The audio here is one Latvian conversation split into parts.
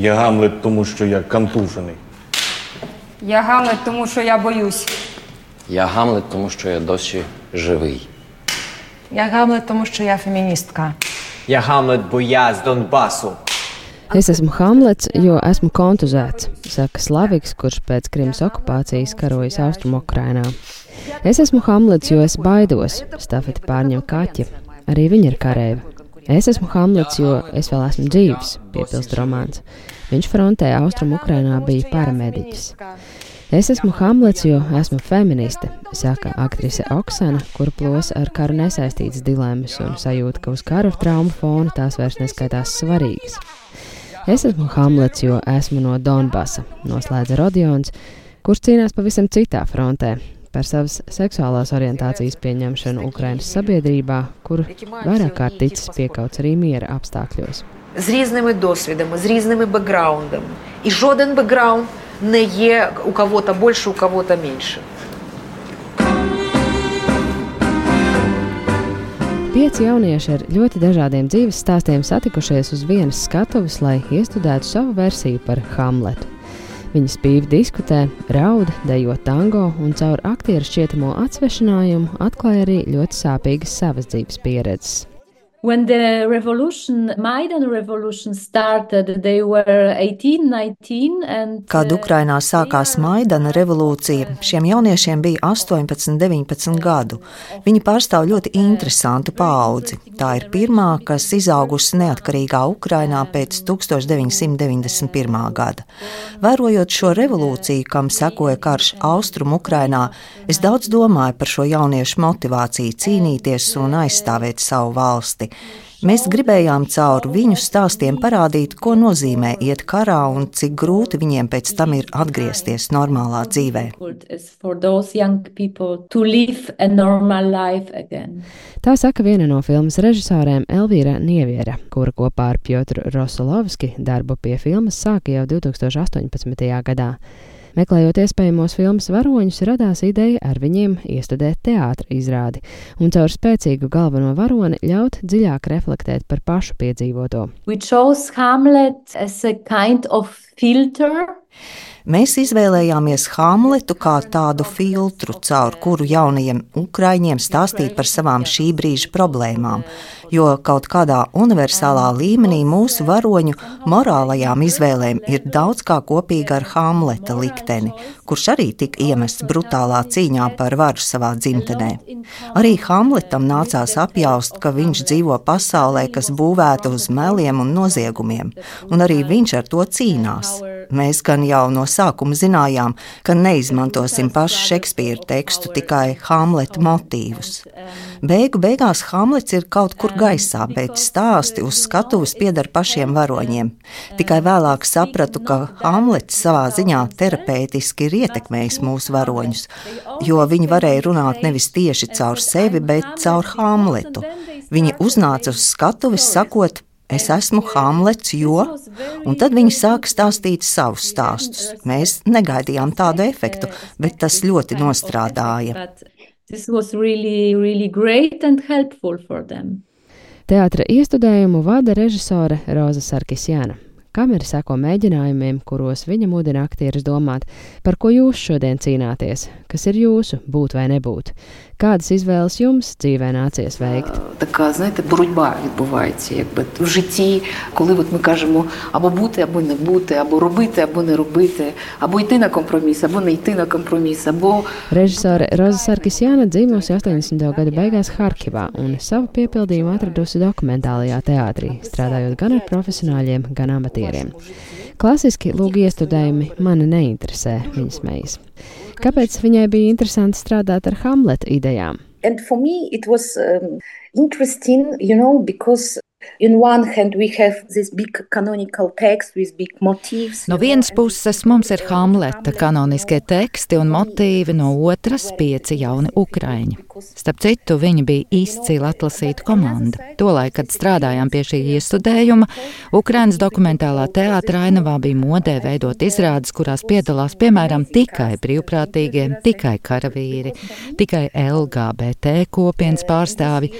Я Гамлет, тому що я контужений. Я Гамлет, тому що я боюсь. Я Гамлет, тому що я досі живий. Я Гамлет, тому що я феміністка. Ja Hamlet, bо я з Донбасу. Es esmu Hamlets, jo esmu kontuzēts, saka Slaviks, kurš pēc Krimas okupācijas karojas Austrumukrainā. Es esmu Hamlets, jo es baidos, stafeti pārņem kaķi. Arī viņa ir kareiva. Es esmu Hamlets, jo es vēl esmu dzīves, piepilst romāns. Viņš frontē Austrumukrainā bija paramediķis. Es esmu Hamlets, jo esmu feministe, saka aktrise Oksana, kura plos ar karu nesaistītas dilemmas un sajūta, ka uz kara traumu fona tās vairs neskaitās svarīgas. Es esmu Hamlets, jo esmu no Donbasa, noslēdza Rodions, kurš cīnās pavisam citā frontē par savas seksuālās orientācijas pieņemšanu Ukrainas sabiedrībā, kur vairāk kārt ticis piekauts arī miera apstākļos. з різними досвідами, з різними бекграундами. І жоден бекграунд не є у кого-то більше, у кого-то менше. Pieci jaunieši ar ļoti dažādiem dzīves stāstiem satikušies uz vienas skatuves, lai iestudētu savu versiju par Hamletu. Viņi spīvi diskutē, raud, dejo tango un caur aktieru šķietamo atsvešinājumu atklāja arī ļoti sāpīgas savas dzīves pieredzes. When the revolution, Maidan revolution started, they were 18, 19 and Kad Ukrainā sākās Maidana revolūcija, šiem jauniešiem bija 18, 19 gadu. Viņi pārstāv ļoti interesantu paudzi. Tā ir pirmā, kas izaugusi neatkarīgā Ukrainā pēc 1991. gada. Vērojot šo revolūciju, kam sekoja karš Austrum Ukrainā, es daudz domāju par šo jauniešu motivāciju cīnīties un aizstāvēt savu valsti. Mēs gribējām caur viņu stāstiem parādīt, ko nozīmē iet karā un cik grūti viņiem pēc tam ir atgriezties normālā dzīvē. Tā saka viena no filmas režisorēm Elvīra Nieviera, kura kopā ar Piotru Rosolovski darbu pie filmas sāka jau 2018. gadā. Meklējot iespējamos filmas varoņus, radās ideja ar viņiem iestudēt teātra izrādi un caur spēcīgu galveno varoni ļaut dziļāk reflektēt par pašu piedzīvoto. We chose Hamlet as a kind of filter Mēs izvēlējāmies Hamletu kā tādu filtru, caur kuru jaunajiem ukraiņiem stāstīt par savām šī brīža problēmām, jo kaut kādā universālā līmenī mūsu varoņu morālajām izvēlēm ir daudz kā kopīga ar Hamleta likteni, kurš arī tika iemests brutālā cīņā par varu savā dzimtenē. Arī Hamletam nācās apjaust, ka viņš dzīvo pasaulē, kas būvēta uz meliem un noziegumiem, un arī viņš ar to cīnās. Mēs gan jau no sākuma zinājām, ka neizmantosim pašu Šekspīra tekstu, tikai Hamleta motīvus. Beigu beigās Hamlets ir kaut kur gaisā, bet stāsti uz skatuves pieder pašiem varoņiem. Tikai vēlāk sapratu, ka Hamlets savā ziņā terapeitiski ir ietekmējis mūsu varoņus, jo viņi varēja runāt nevis tieši caur sevi, bet caur Hamletu. Viņi uznāca uz skatuves, sakot, Es esmu Hamlets, jo, un tad viņi sāka stāstīt savus stāstus. Mēs negaidījām tādu efektu, bet tas ļoti nostrādāja. Really, really great and helpful for them. Teātra iestudējumu vada režisore Roza Sarkisjana Kamera seko mēģinājumiem, kuros viņa mudina aktierus domāt, par ko jūs šodien cīnāties, kas ir jūsu, būt vai nebūt. Kādas izvēles jums dzīvē nācies veikt? Така, знаєте, боротьба відбувається, якби в житті, коли от ми кажемо або бути, або не бути, або робити, або не робити, або йти на компроміс, або не йти на компроміс, або Režisore Roza Sarkisjana dzīvojusi 80. gada beigās Harkivā un savu piepildījumu atradusi dokumentālajā teātrī, strādājot gan ar profesionāļiem, gan amatieriem. Klasiski lūgi iestudējumi mani neinteresē, viņas mejas. Kāpēc viņai bija interesanti strādāt ar Hamleta idejām? And for me, it was um, interesting, you know, because in one hand we have this big canonical text with big motifs. No vienas puses mums ir Hamleta kanoniskie teksti un motīvi, no otras pieci jauni ukraiņi. Starp citu, viņi bija izcili atlasīta komanda. Tolaik, kad strādājām pie šī iestudējuma, Ukrainas dokumentālā teātra ainavā bija modē veidot izrādes, kurās piedalās piemēram tikai brīvprātīgie, tikai karavīri, tikai LGBT kopienas pārstāvi.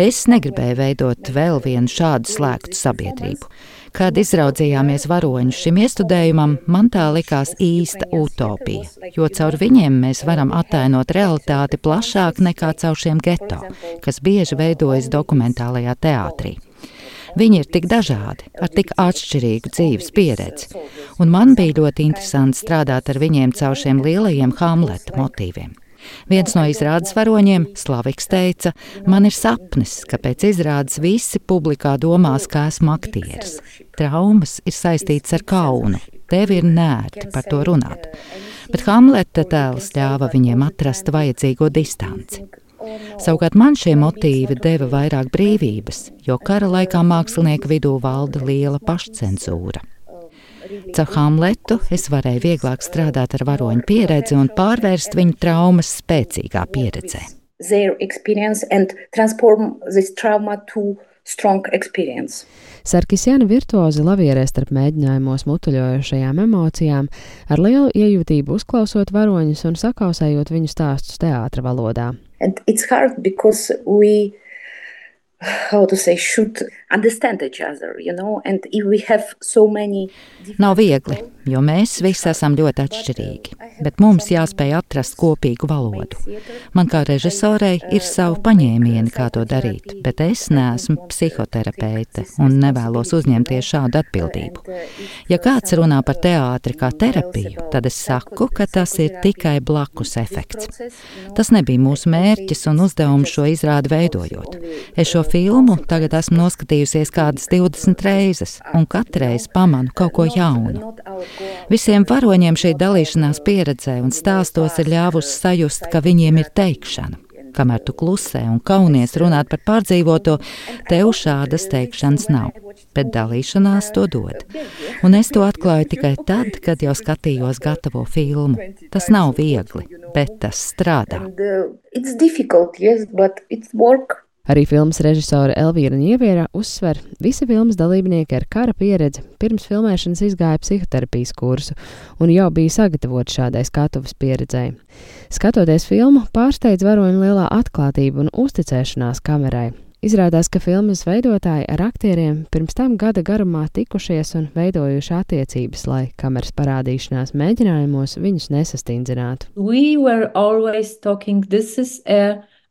Es negribēju veidot vēl vienu šādu slēgtu sabiedrību. Kad izraudzījāmies varoņus šim iestudējumam, man tā likās īsta utopija, jo caur viņiem mēs varam attēlot realitāti plašāk nekā caur šiem geto, kas bieži veidojas dokumentālajā teātrī. Viņi ir tik dažādi, ar tik atšķirīgu dzīves pieredzi, un man bija ļoti interesanti strādāt ar viņiem caur šiem lielajiem Hamleta motīviem. Viens no izrādes varoņiem, Slaviks, teica, man ir sapnis, ka pēc izrādes visi publikā domās, ka esmu aktieris. Traumas ir saistītas ar kaunu, tev ir nērti par to runāt. Bet Hamleta tēls ļāva viņiem atrast vajadzīgo distanci. Savukārt man šie motīvi deva vairāk brīvības, jo kara laikā mākslinieku vidū valda liela pašcensūra. Caur Hamletu es varēju vieglāk strādāt ar varoņu pieredzi un pārvērst viņu traumas spēcīgā pieredzē. Sarkisjana virtuozi lavierē starp mēģinājumos mutuļojošajām emocijām, ar lielu iejūtību uzklausot varoņus un sakausējot viņu stāstus teātra valodā. And it's hard because we how to say should understand each other, you know, and if we have so many Nav viegli, jo mēs visi esam ļoti atšķirīgi, bet mums jāspēj atrast kopīgu valodu. Man kā režisorei ir savu paņēmieni, kā to darīt, bet es neesmu psihoterapeite un nevēlos uzņemties šādu atbildību. Ja kāds runā par teātri kā terapiju, tad es saku, ka tas ir tikai blakus efekts. Tas nebija mūsu mērķis un uzdevums šo izrādi veidojot. Es šo filmu tagad esmu noskatījusies kādas 20 reizes, un katreiz pamanu kaut ko jaunu. Visiem varoņiem šī dalīšanās pieredzē un stāstos ir ļāvusi sajust, ka viņiem ir teikšana. Kamēr tu klusē un kaunies runāt par pārdzīvoto, tev šādas teikšanas nav, bet dalīšanās to dod. Un es to atklāju tikai tad, kad jau skatījos gatavo filmu. Tas nav viegli, bet tas strādā. Arī filmas režisore Elvīra Nieviera uzsver, visi filmas dalībnieki ar kara pieredzi pirms filmēšanas izgāja psihoterapijas kursu un jau bija sagatavoti šādai skatuves pieredzēji. Skatoties filmu, pārsteidz varoņu lielā atklātība un uzticēšanās kamerai. Izrādās, ka filmas veidotāji ar aktieriem pirms tam gada garumā tikušies un veidojuši attiecības, lai kameras parādīšanās mēģinājumos viņus nesastindzinātu. We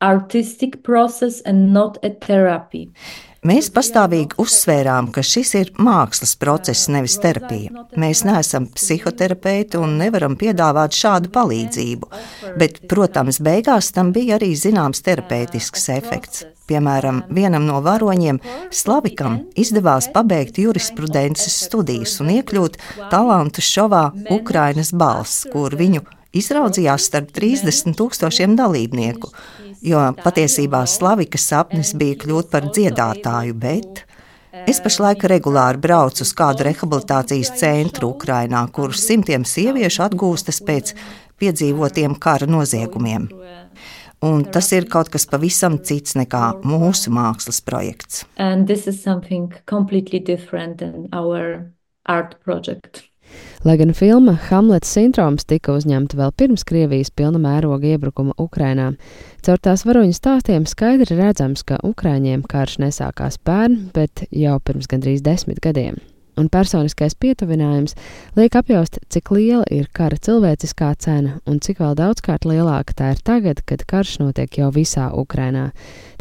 artistic process and not a therapy. Mēs pastāvīgi uzsvērām, ka šis ir mākslas process, nevis terapija. Mēs neesam psihoterapeiti un nevaram piedāvāt šādu palīdzību, bet, protams, beigās tam bija arī zināms terapeitisks efekts. Piemēram, vienam no varoņiem, Slavikam, izdevās pabeigt jurisprudences studijas un iekļūt talantu šovā Ukrainas balss, kur viņu izraudzījās starp 30 tūkstošiem dalībnieku jo patiesībā Slavika sapnis bija kļūt par dziedātāju, bet es pašlaik regulāri braucu uz kādu rehabilitācijas centru Ukrainā, kur simtiem sieviešu atgūstas pēc piedzīvotiem kara noziegumiem. Un tas ir kaut kas pavisam cits nekā mūsu mākslas projekts. Project. Lai gan filma Hamlets sindroms tika uzņemta vēl pirms Krievijas pilna mēroga iebrukuma Ukrainā, caur tās varoņu stāstiem skaidri redzams, ka Ukraiņiem karš nesākās pērn, bet jau pirms gandrīz desmit gadiem. Un personiskais pietuvinājums liek apjaust, cik liela ir kara cilvēciskā cena un cik vēl daudzkārt lielāka tā ir tagad, kad karš notiek jau visā Ukrainā.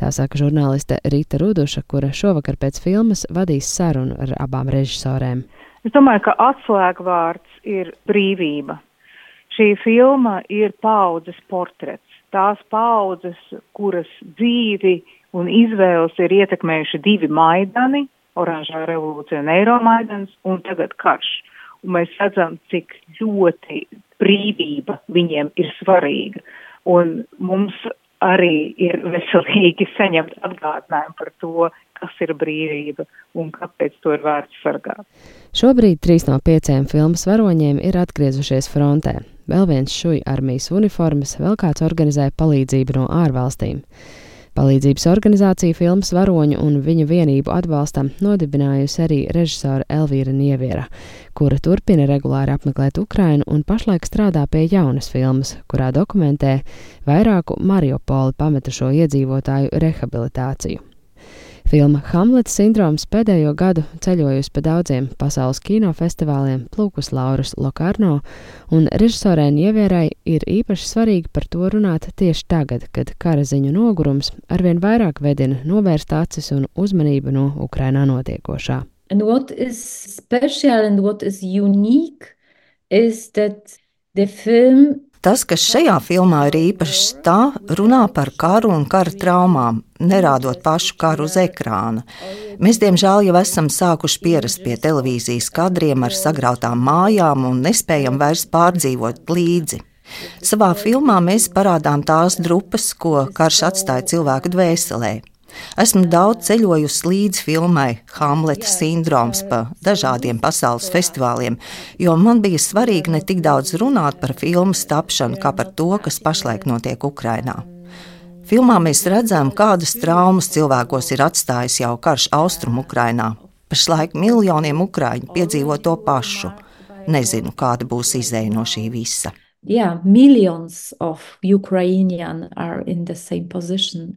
Tā saka žurnāliste Rīta Ruduša, kura šovakar pēc filmas vadīs sarunu ar abām režisorēm. Es domāju, ka atslēgvārds ir brīvība. Šī filma ir paudzes portrets. Tās paudzes, kuras dzīvi un izvēles ir ietekmējuši divi maidani - oranžā revolūcija un Eiromaidans un tagad karš. Un mēs redzam, cik ļoti brīvība viņiem ir svarīga. Un mums arī ir veselīgi saņemt atgādinājumu par to, kas ir brīvība un kāpēc to ir vērts sargāt. Šobrīd trīs no pieciem filmas varoņiem ir atgriezušies frontē. Vēl viens šuja armijas uniformas, vēl kāds organizē palīdzību no ārvalstīm. Palīdzības organizācija filmas varoņu un viņa vienību atbalstam nodibinājusi arī režisora Elvīra Nieviera, kura turpina regulāri apmeklēt Ukrainu un pašlaik strādā pie jaunas filmas, kurā dokumentē vairāku Mariupoli pametušo iedzīvotāju rehabilitāciju. Filma Hamlets sindroms pēdējo gadu ceļojusi pa daudziem pasaules kinofestivāliem, plūkus Lauras Lokarno, un režisorē Nievierai ir īpaši svarīgi par to runāt tieši tagad, kad kara ziņu nogurums arvien vairāk vedina novērst acis un uzmanību no Ukrainā notiekošā. And what is special and what is unique is that the film Tas, kas šajā filmā ir īpašs, tā runā par karu un kara traumām, nerādot pašu karu uz ekrāna. Mēs, diemžēl, jau esam sākuši pierast pie televīzijas kadriem ar sagrautām mājām un nespējam vairs pārdzīvot līdzi. Savā filmā mēs parādām tās drupas, ko karš atstāja cilvēku dvēselē. Esmu daudz ceļojusi līdz filmai Hamleta sindroms pa dažādiem pasaules festivāliem, jo man bija svarīgi ne tik daudz runāt par filmas tapšanu, kā par to, kas pašlaik notiek Ukrajinā. Filmā mēs redzam, kādas traumas cilvēkos ir atstājis jau karš austrumu Ukrajinā. Pašlaik miljoniem ukrāņu piedzīvo to pašu. Nezinu, kāda būs izēja no šī visa. Yeah, millions of Ukrainians are in the same position.